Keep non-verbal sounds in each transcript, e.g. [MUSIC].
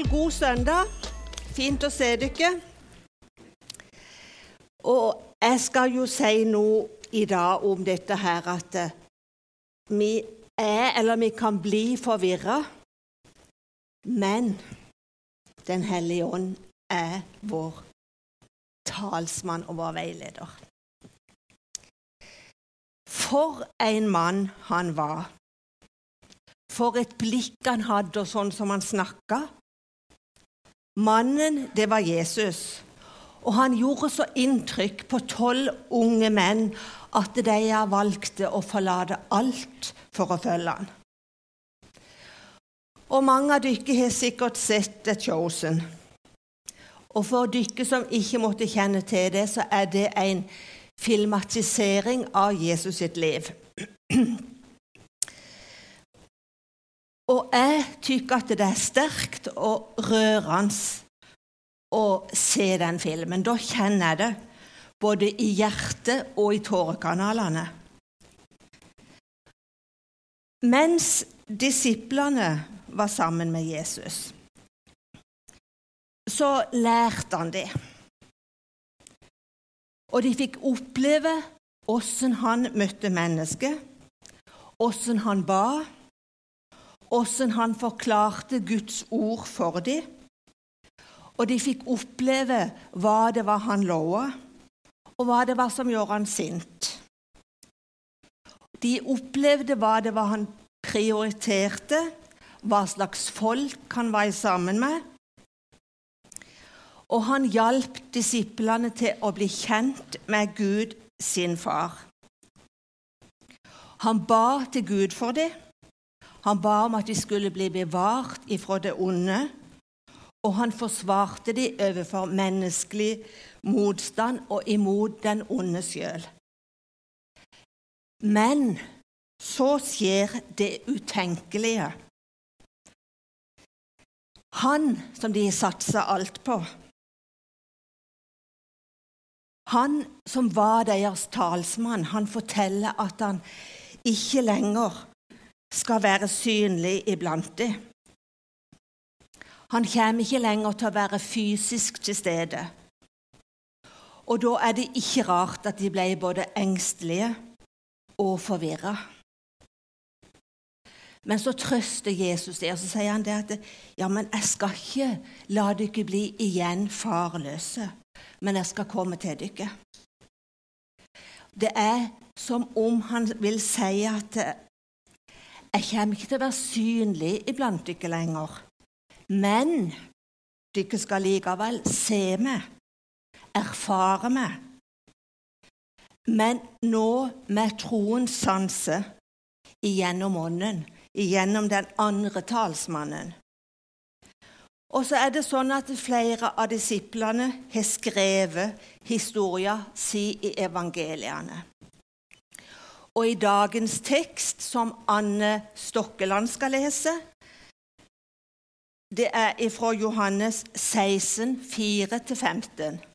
vel, god søndag. Fint å se dere. Og jeg skal jo si noe i dag om dette her at eh, vi er, eller vi kan bli, forvirra. Men Den hellige ånd er vår talsmann og vår veileder. For en mann han var. For et blikk han hadde, og sånn som han snakka. Mannen, det var Jesus. Og han gjorde så inntrykk på tolv unge menn at de valgte å forlate alt for å følge han. Og mange av dere har sikkert sett The Chosen. Og for dere som ikke måtte kjenne til det, så er det en filmatisering av Jesus sitt liv. Og jeg tykker at det er sterkt og rørende å se den filmen. Da kjenner jeg det, både i hjertet og i tårekanalene. Mens disiplene var sammen med Jesus, så lærte han det. Og de fikk oppleve åssen han møtte mennesket, åssen han ba åssen han forklarte Guds ord for dem. Og de fikk oppleve hva det var han lova, og hva det var som gjorde han sint. De opplevde hva det var han prioriterte, hva slags folk han var sammen med. Og han hjalp disiplene til å bli kjent med Gud, sin far. Han ba til Gud for dem. Han ba om at de skulle bli bevart ifra det onde, og han forsvarte de overfor menneskelig motstand og imot den onde sjøl. Men så skjer det utenkelige. Han som de satsa alt på, han som var deres talsmann, han forteller at han ikke lenger skal være synlig iblant dem. Han kommer ikke lenger til å være fysisk til stede. Og da er det ikke rart at de ble både engstelige og forvirra. Men så trøster Jesus det, og så sier han det at ja, men jeg skal ikke la dere bli igjen farløse, men jeg skal komme til dere. Det er som om han vil si at jeg kommer ikke til å være synlig iblant dere lenger, men dere skal likevel se meg, erfare meg. Men nå med troens sanse igjennom Ånden, igjennom den andre talsmannen. Og så er det sånn at flere av disiplene har skrevet historien si i evangeliene. Og i dagens tekst, som Anne Stokkeland skal lese, det er fra Johannes 16, 4-15.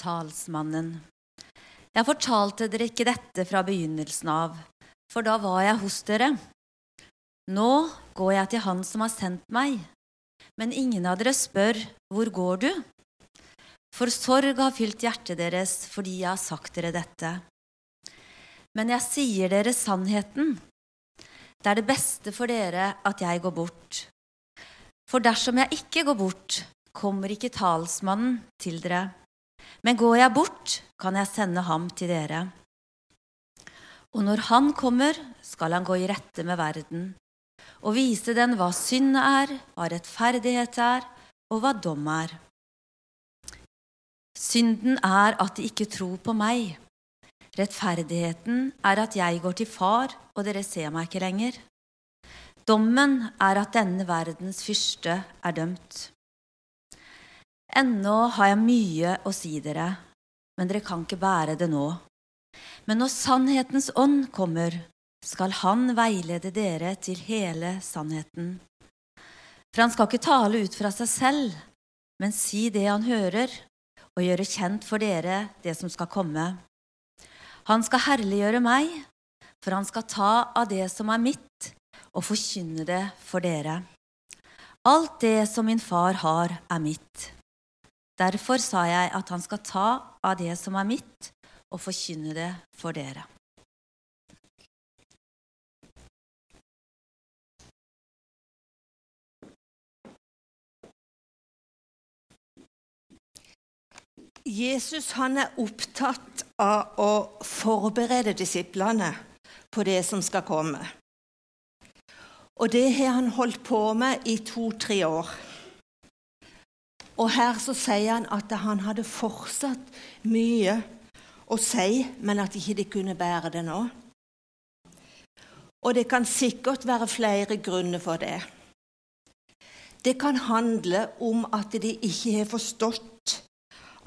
Talsmannen. Jeg fortalte dere ikke dette fra begynnelsen av, for da var jeg hos dere. Nå går jeg til Han som har sendt meg, men ingen av dere spør, hvor går du? For sorg har fylt hjertet deres fordi jeg har sagt dere dette. Men jeg sier dere sannheten. Det er det beste for dere at jeg går bort. For dersom jeg ikke går bort, kommer ikke talsmannen til dere. Men går jeg bort, kan jeg sende ham til dere. Og når han kommer, skal han gå i rette med verden og vise den hva synd er, hva rettferdighet er, og hva dom er. Synden er at de ikke tror på meg. Rettferdigheten er at jeg går til far, og dere ser meg ikke lenger. Dommen er at denne verdens fyrste er dømt. Ennå har jeg mye å si dere, men dere kan ikke bære det nå. Men når sannhetens ånd kommer, skal han veilede dere til hele sannheten. For han skal ikke tale ut fra seg selv, men si det han hører, og gjøre kjent for dere det som skal komme. Han skal herliggjøre meg, for han skal ta av det som er mitt, og forkynne det for dere. Alt det som min far har, er mitt. Derfor sa jeg at han skal ta av det som er mitt, og forkynne det for dere. Jesus er opptatt av å forberede disiplene på det som skal komme. Og det har han holdt på med i to-tre år. Og her så sier han at han hadde fortsatt mye å si, men at ikke de kunne bære det nå. Og det kan sikkert være flere grunner for det. Det kan handle om at de ikke har forstått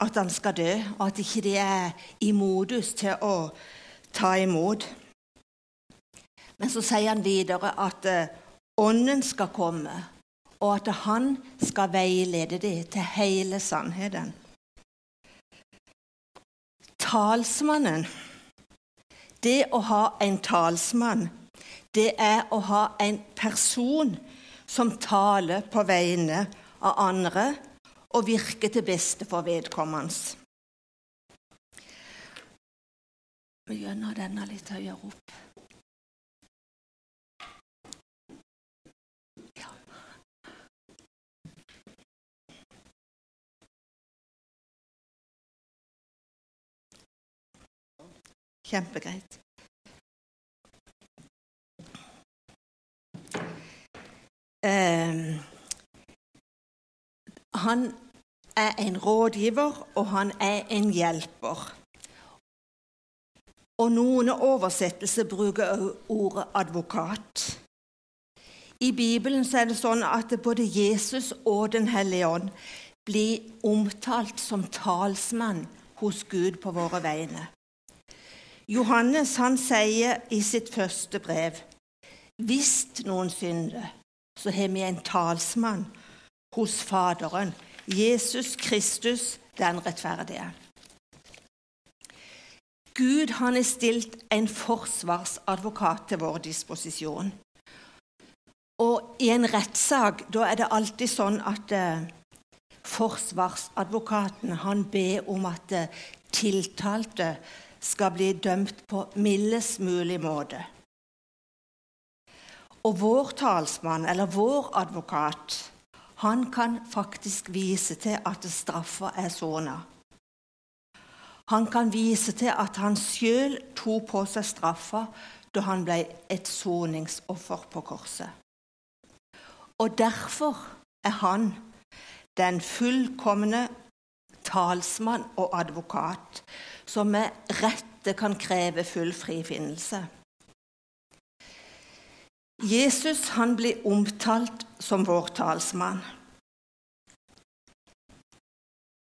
at han skal dø, og at ikke de er i modus til å ta imot. Men så sier han videre at eh, Ånden skal komme, og at han skal veilede dem til hele sannheten. Talsmannen Det å ha en talsmann, det er å ha en person som taler på vegne av andre og virker til beste for vedkommende. Vi gjør denne litt høyere opp. Kjempegreit. Eh, han er en rådgiver, og han er en hjelper. Og noen oversettelser bruker ordet advokat. I Bibelen er det sånn at både Jesus og Den hellige ånd blir omtalt som talsmann hos Gud på våre vegne. Johannes han sier i sitt første brev hvis noen synder, så har vi en talsmann hos Faderen, Jesus Kristus, den rettferdige. Gud han har stilt en forsvarsadvokat til vår disposisjon. Og i en rettssak da er det alltid sånn at eh, forsvarsadvokaten han ber om at eh, tiltalte skal bli dømt på mildest mulig måte. Og vår talsmann, eller vår advokat, han kan faktisk vise til at straffa er sona. Han kan vise til at han sjøl tok på seg straffa da han ble et soningsoffer på korset. Og derfor er han den fullkomne talsmann og advokat som med rette kan kreve full frifinnelse. Jesus han blir omtalt som vår talsmann.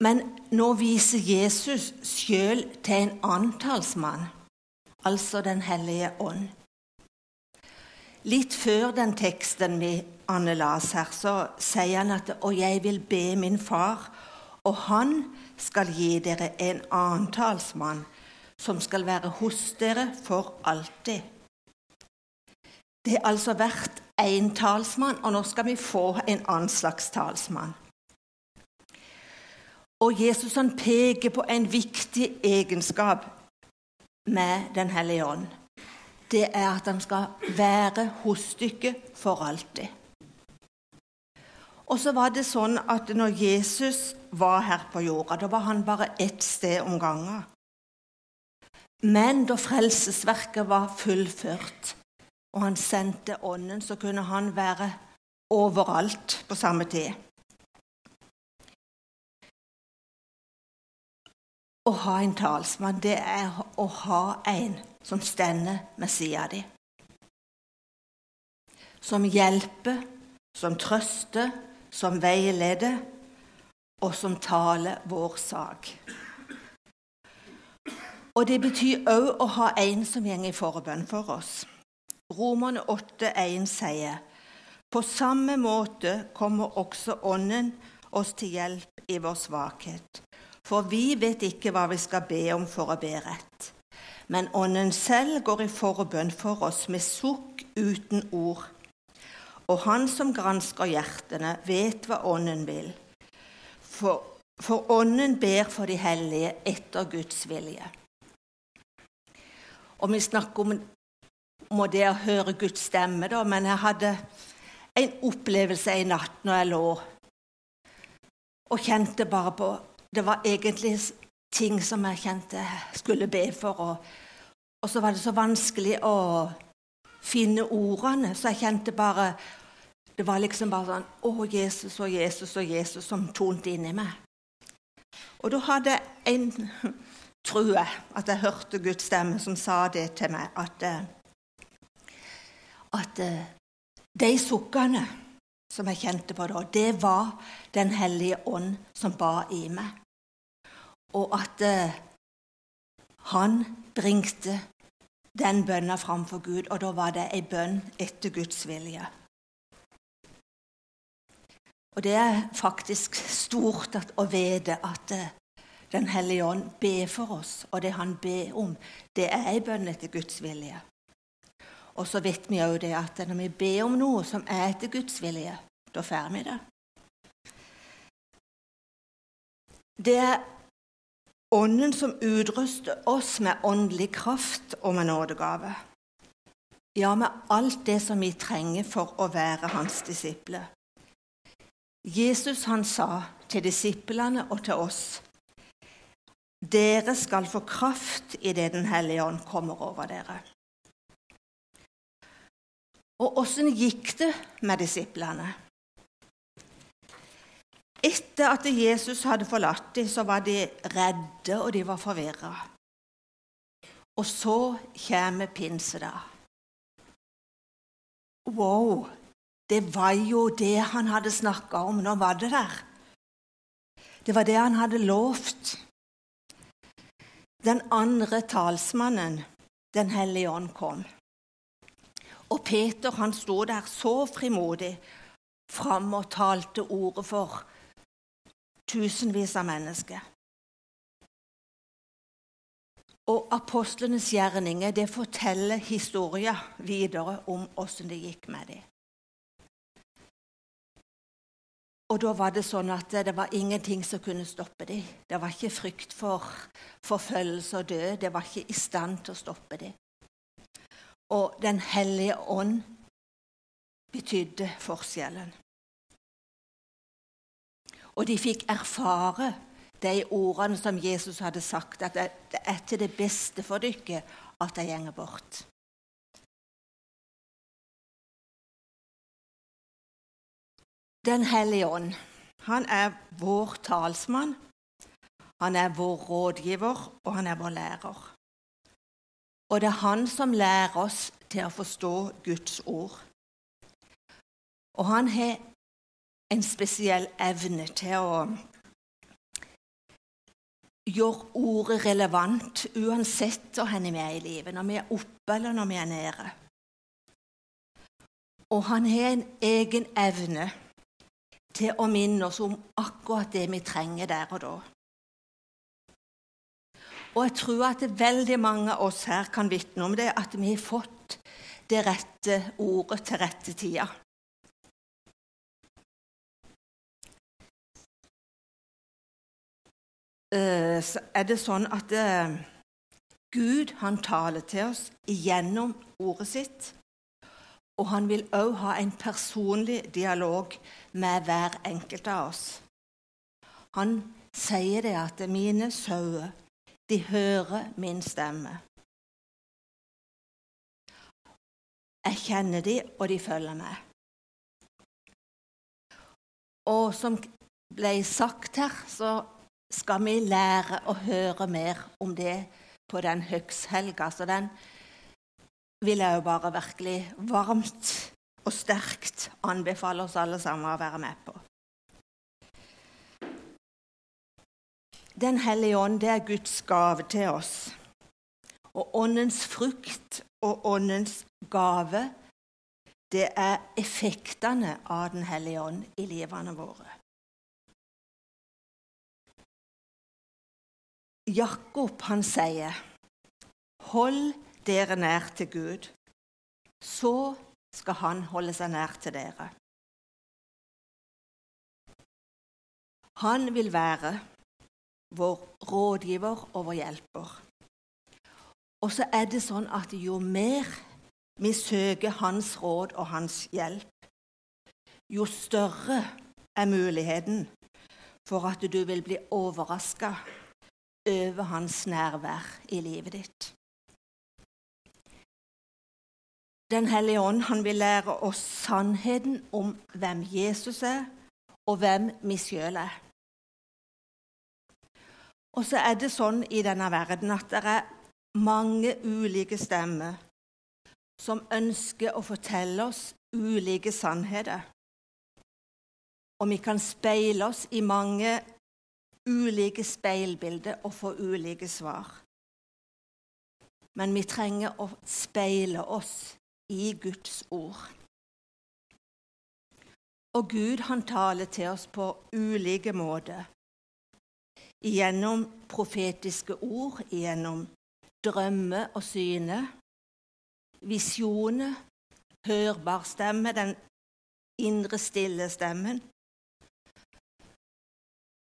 Men nå viser Jesus sjøl til en annen talsmann, altså Den hellige ånd. Litt før den teksten vi Anne las her, så sier han at 'Og jeg vil be min far, og han skal gi dere en annen talsmann, som skal være hos dere for alltid.' Det har altså vært én talsmann, og nå skal vi få en annen slags talsmann. Og Jesus han peker på en viktig egenskap med Den hellige ånd. Det er at han skal være hos dere for alltid. Og så var det sånn at når Jesus var her på jorda, da var han bare ett sted om gangen. Men da frelsesverket var fullført, og han sendte Ånden, så kunne han være overalt på samme tid. Å ha en talsmann, det er å ha en som stender med sida di. Som hjelper, som trøster, som veileder, og som taler vår sak. Og det betyr òg å ha en som går i forbønn for oss. Romerne 8,1 sier på samme måte kommer også Ånden oss til hjelp i vår svakhet. For vi vet ikke hva vi skal be om for å be rett. Men Ånden selv går i forbønn for oss med sukk uten ord. Og Han som gransker hjertene, vet hva Ånden vil. For, for Ånden ber for de hellige etter Guds vilje. Og vi snakker om, om det å høre Guds stemme, da, men jeg hadde en opplevelse i natt når jeg lå og kjente bare på Det var egentlig ting som jeg kjente skulle be for, og, og så var det så vanskelig å finne ordene, så jeg kjente bare Det var liksom bare sånn Å, Jesus og Jesus og Jesus som tonte inni meg. Og da hadde en [LAUGHS] true at jeg hørte Guds stemme som sa det til meg, at, eh, at eh, de sukkene som jeg kjente på da, det var Den hellige ånd som ba i meg. Og at eh, han bringte den bønna framfor Gud, og da var det ei bønn etter Guds vilje. Og det er faktisk stort å vite at eh, den hellige ånd ber for oss, og det han ber om, det er ei bønn etter Guds vilje. Og så vet vi òg det at når vi ber om noe som er etter Guds vilje, da får vi det. Det er Ånden som utruster oss med åndelig kraft og med nådegave. Ja, med alt det som vi trenger for å være hans disipler. Jesus han sa til disiplene og til oss dere skal få kraft idet Den hellige ånd kommer over dere. Og åssen gikk det med disiplene? Etter at Jesus hadde forlatt dem, så var de redde og de var forvirra. Og så kommer pinsedag. Wow! Det var jo det han hadde snakka om. Nå var det der. Det var det han hadde lovt. Den andre talsmannen, Den hellige ånd, kom. Og Peter han sto der så frimodig fram og talte ordet for tusenvis av mennesker. Og apostlenes gjerninger det forteller historien videre om åssen det gikk med dem. Og da var det sånn at det var ingenting som kunne stoppe dem. Det var ikke frykt for forfølgelse og død. Det var ikke i stand til å stoppe dem. Og Den hellige ånd betydde forskjellen. Og de fikk erfare de ordene som Jesus hadde sagt, at det er til det beste for dere at de går bort. Den hellige ånd, han er vår talsmann, han er vår rådgiver, og han er vår lærer. Og det er han som lærer oss til å forstå Guds ord. Og han har en spesiell evne til å gjøre ordet relevant uansett hvor vi er i livet, når vi er oppe eller når vi er nede. Og han har en egen evne til å minne oss om akkurat det vi trenger der og da. Og jeg tror at veldig mange av oss her kan vitne om det, at vi har fått det rette ordet til rette tida. Eh, så er det sånn at eh, Gud han taler til oss gjennom ordet sitt. Og han vil òg ha en personlig dialog med hver enkelt av oss. Han sier det at 'mine sauer, de hører min stemme'. Jeg kjenner de, og de følger meg. Og som ble sagt her, så skal vi lære å høre mer om det på den høgshelga. Så den vil jeg jo bare virkelig varmt og sterkt anbefale oss alle sammen å være med på. Den hellige ånd det er Guds gave til oss. Og åndens frukt og åndens gave, det er effektene av Den hellige ånd i livene våre. Jakob han sier, 'Hold dere nær til Gud, så skal Han holde seg nær til dere.' Han vil være vår rådgiver og vår hjelper. Og så er det sånn at jo mer vi søker Hans råd og Hans hjelp, jo større er muligheten for at du vil bli overraska over hans nærvær i livet ditt. Den hellige ånd han vil lære oss sannheten om hvem Jesus er, og hvem vi sjøl er. Og så er det sånn i denne verden at det er mange ulike stemmer som ønsker å fortelle oss ulike sannheter. Og vi kan speile oss i mange ulike speilbilder og få ulike svar. Men vi trenger å speile oss i Guds ord. Og Gud han taler til oss på ulike måter. Gjennom profetiske ord, gjennom drømmer og syner, visjoner, hørbar stemme, den indre stille stemmen,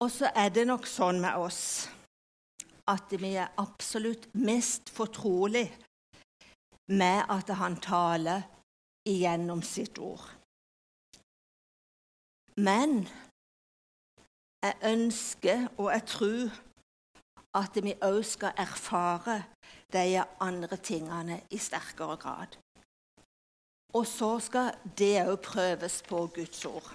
og så er det nok sånn med oss at vi er absolutt mest fortrolig med at han taler igjennom sitt ord. Men jeg ønsker og jeg tror at vi òg skal erfare de andre tingene i sterkere grad. Og så skal det òg prøves på Guds ord.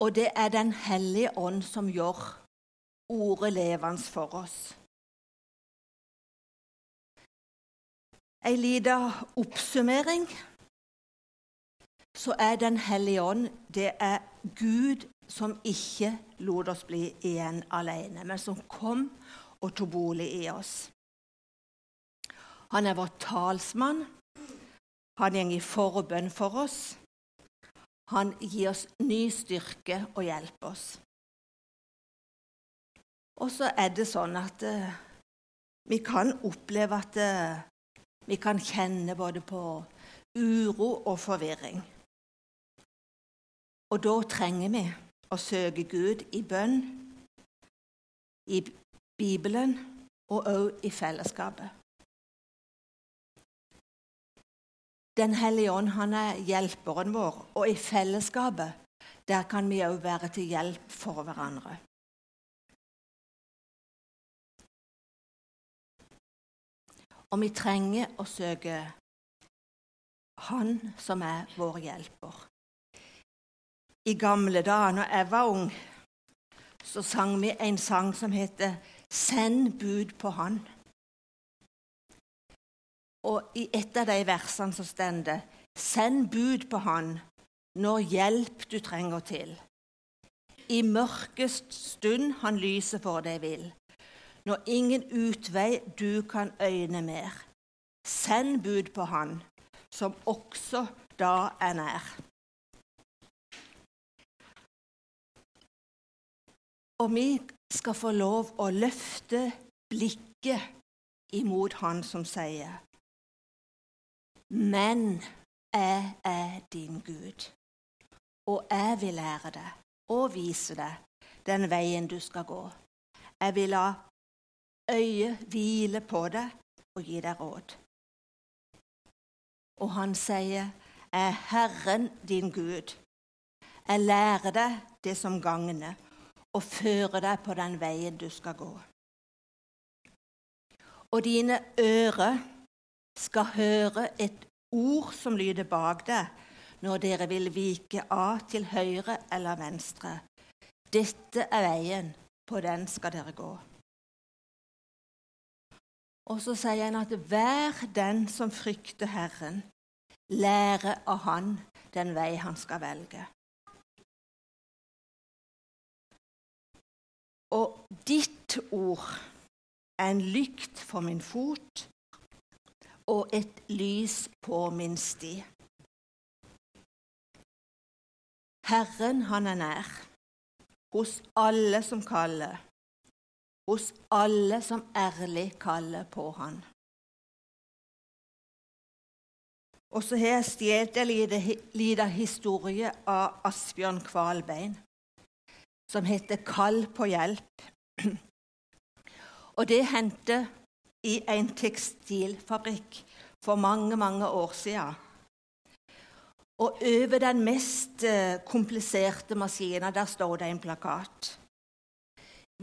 Og det er Den hellige ånd som gjør ordet levende for oss. En liten oppsummering så er Den hellige ånd det er Gud som ikke lot oss bli igjen alene, men som kom og tok bolig i oss. Han er vår talsmann. Han går i forbønn for oss. Han gir oss ny styrke og hjelper oss. Og så er det sånn at uh, vi kan oppleve at uh, vi kan kjenne både på uro og forvirring. Og da trenger vi å søke Gud i bønn, i Bibelen og òg i fellesskapet. Den hellige ånd han er hjelperen vår, og i fellesskapet der kan vi òg være til hjelp for hverandre. Og vi trenger å søke Han som er vår hjelper. I gamle dager, når jeg var ung, så sang vi en sang som heter 'Send bud på Han'. Og i et av de versene så står det Send bud på han når hjelp du trenger til. I mørkest stund han lyser for deg vil. Når ingen utvei du kan øyne mer. Send bud på han, som også da er nær. Og vi skal få lov å løfte blikket imot han som sier men jeg er din Gud, og jeg vil lære deg og vise deg den veien du skal gå. Jeg vil la øyet hvile på deg og gi deg råd. Og han sier, 'Jeg er Herren din Gud'. Jeg lærer deg det som gagner, og fører deg på den veien du skal gå. Og dine ører skal høre et ord som lyder bak deg når dere vil vike av til høyre eller venstre. Dette er veien, på den skal dere gå. Og så sier han at hver den som frykter Herren, lærer av Han den vei han skal velge. Og ditt ord er en lykt for min fot og et lys på min sti. Herren, han er nær, hos alle som kaller, hos alle som ærlig kaller på han. Og så har jeg stjålet en liten historie av Asbjørn Kvalbein som heter 'Kall på hjelp'. Og det hendte i en tekstilfabrikk for mange, mange år siden. Og over den mest eh, kompliserte maskinen der står det en plakat.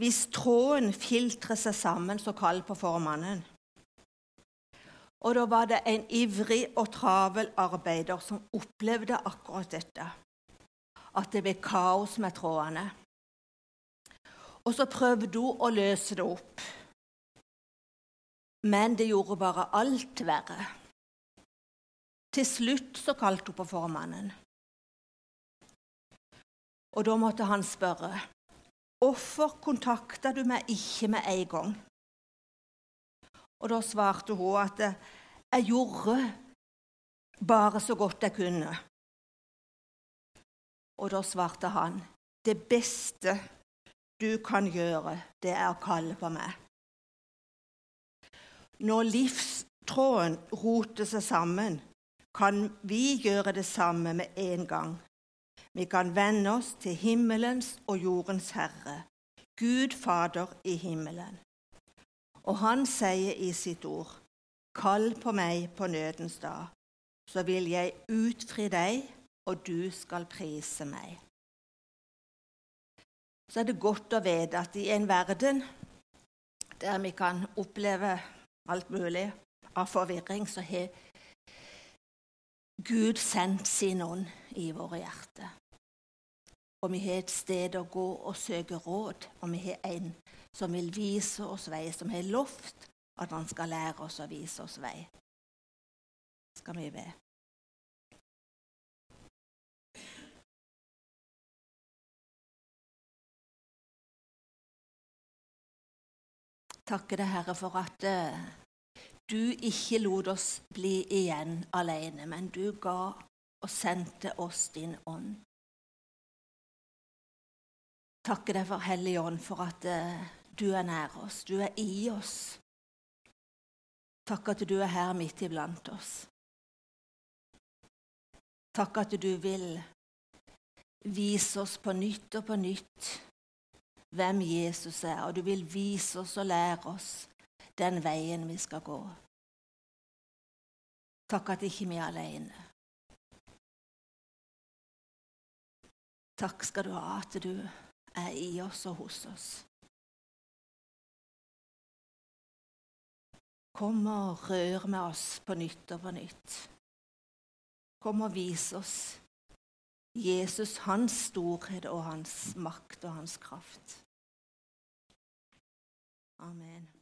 Hvis tråden filtrer seg sammen, så kall på formannen. Og da var det en ivrig og travel arbeider som opplevde akkurat dette. At det ble kaos med trådene. Og så prøvde hun å løse det opp. Men det gjorde bare alt verre. Til slutt så kalte hun på formannen. Og da måtte han spørre hvorfor kontakta du meg ikke med en gang? Og da svarte hun at jeg gjorde bare så godt jeg kunne. Og da svarte han det beste du kan gjøre, det er å kalle på meg. Når livstråden roter seg sammen, kan vi gjøre det samme med en gang. Vi kan vende oss til himmelens og jordens Herre, Gud Fader i himmelen. Og han sier i sitt ord, Kall på meg på nødens dag, så vil jeg utfri deg, og du skal prise meg så er det godt å vite at i en verden der vi kan oppleve alt mulig av forvirring, så har Gud sendt sin ånd i våre hjerter. Og vi har et sted å gå og søke råd, og vi har en som vil vise oss vei, som har lovt at han skal lære oss å vise oss vei. Skal vi be. takke deg, Herre, for at uh, du ikke lot oss bli igjen alene, men du ga og sendte oss din ånd. Takke deg for Hellig Ånd, for at uh, du er nær oss, du er i oss. Takk at du er her midt iblant oss. Takk at du vil vise oss på nytt og på nytt hvem Jesus er, og du vil vise oss og lære oss den veien vi skal gå. Takk at ikke vi er alene. Takk skal du ha at du er i oss og hos oss. Kom og rør med oss på nytt og på nytt. Kom og vis oss Jesus, hans storhet og hans makt og hans kraft. Amen.